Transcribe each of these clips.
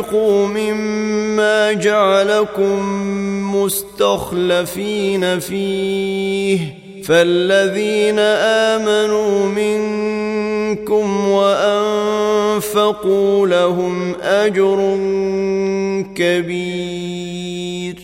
وانفقوا مما جعلكم مستخلفين فيه فالذين امنوا منكم وانفقوا لهم اجر كبير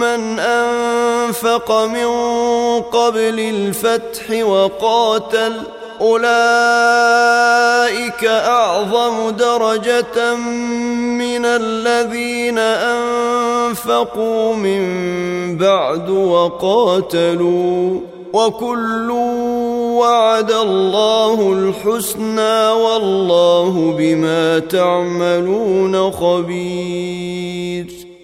من انفق من قبل الفتح وقاتل اولئك اعظم درجه من الذين انفقوا من بعد وقاتلوا وكل وعد الله الحسنى والله بما تعملون خبير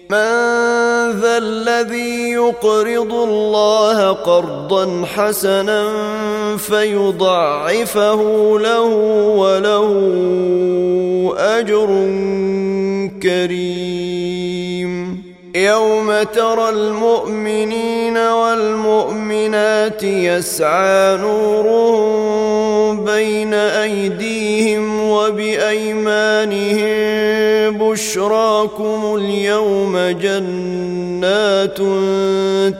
من ذا الذي يقرض الله قرضا حسنا فيضعفه له وله أجر كريم. يوم ترى المؤمنين والمؤمنات يسعى نورهم بين أيديهم وبأيمانهم بشراكم اليوم جنات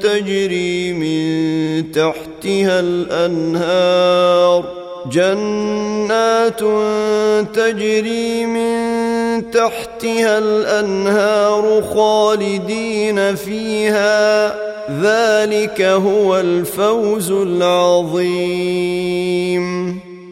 تجري من تحتها الأنهار جنات تجري من تحتها الأنهار خالدين فيها ذلك هو الفوز العظيم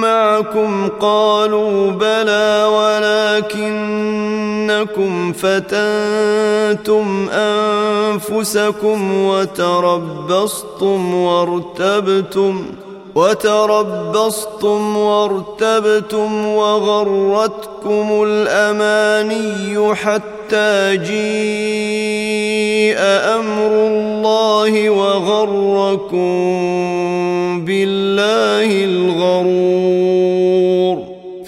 معكم قالوا بلى ولكنكم فتنتم أنفسكم وتربصتم وارتبتم وتربصتم وارتبتم وغرتكم الأماني حتى جيء أمر الله وغركم بالله الغرور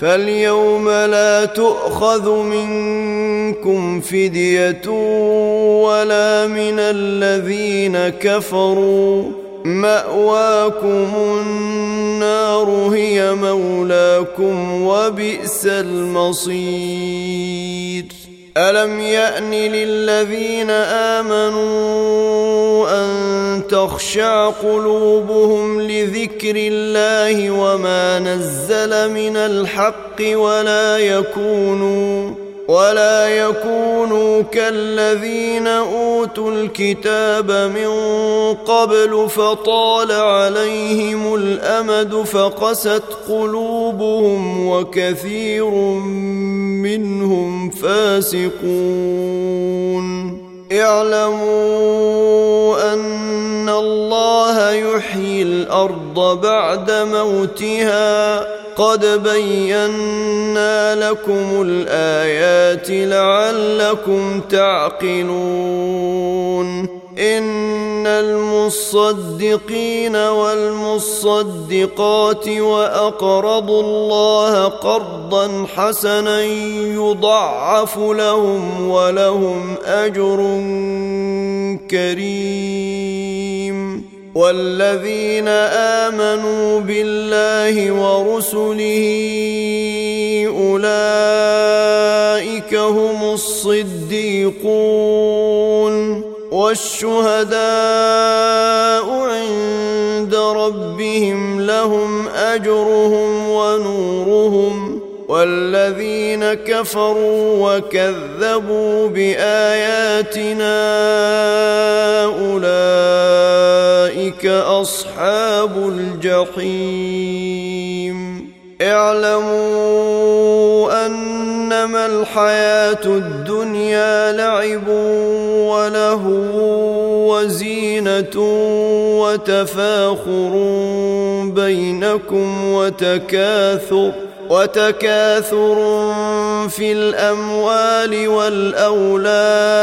فاليوم لا تؤخذ منكم فدية ولا من الذين كفروا. مأواكم النار هي مولاكم وبئس المصير. ألم يأن للذين آمنوا أن تخشع قلوبهم لذكر الله وما نزل من الحق ولا يكونوا ولا يكونوا كالذين أوتوا الكتاب من قبل فطال عليهم الأمد فقست قلوبهم وكثير منهم فاسقون. اعلموا أن الله يحيي الأرض بعد موتها. قد بينا لكم الآيات لعلكم تعقلون. إن المصدقين والمصدقات وأقرضوا الله قرضا حسنا يضعف لهم ولهم أجر كريم. والذين آمنوا بالله ورسله أولئك هم الصديقون. والشهداء عند ربهم لهم أجرهم ونورهم والذين كفروا وكذبوا بآياتنا أولئك أصحاب الجحيم. اعلموا انما الحياة الدنيا لعب وله وزينة وتفاخر بينكم وتكاثر وتكاثر في الأموال والأولاد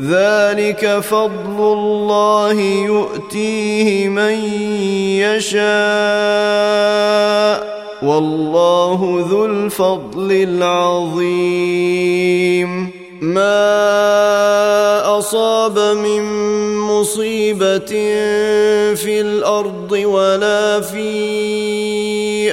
ذلك فضل الله يؤتيه من يشاء والله ذو الفضل العظيم. ما أصاب من مصيبة في الأرض ولا في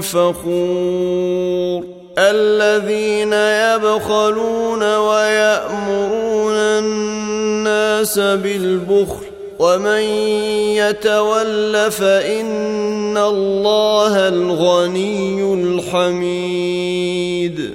فخور. الذين يبخلون ويأمرون الناس بالبخل. ومن يتول فإن الله الغني الحميد.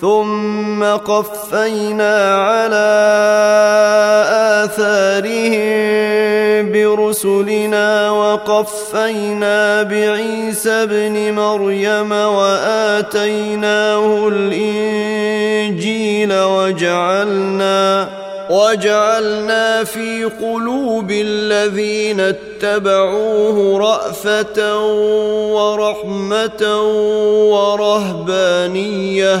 ثم قفينا على آثارهم برسلنا وقفينا بعيسى ابن مريم وآتيناه الإنجيل وجعلنا وجعلنا في قلوب الذين اتبعوه رأفة ورحمة ورهبانية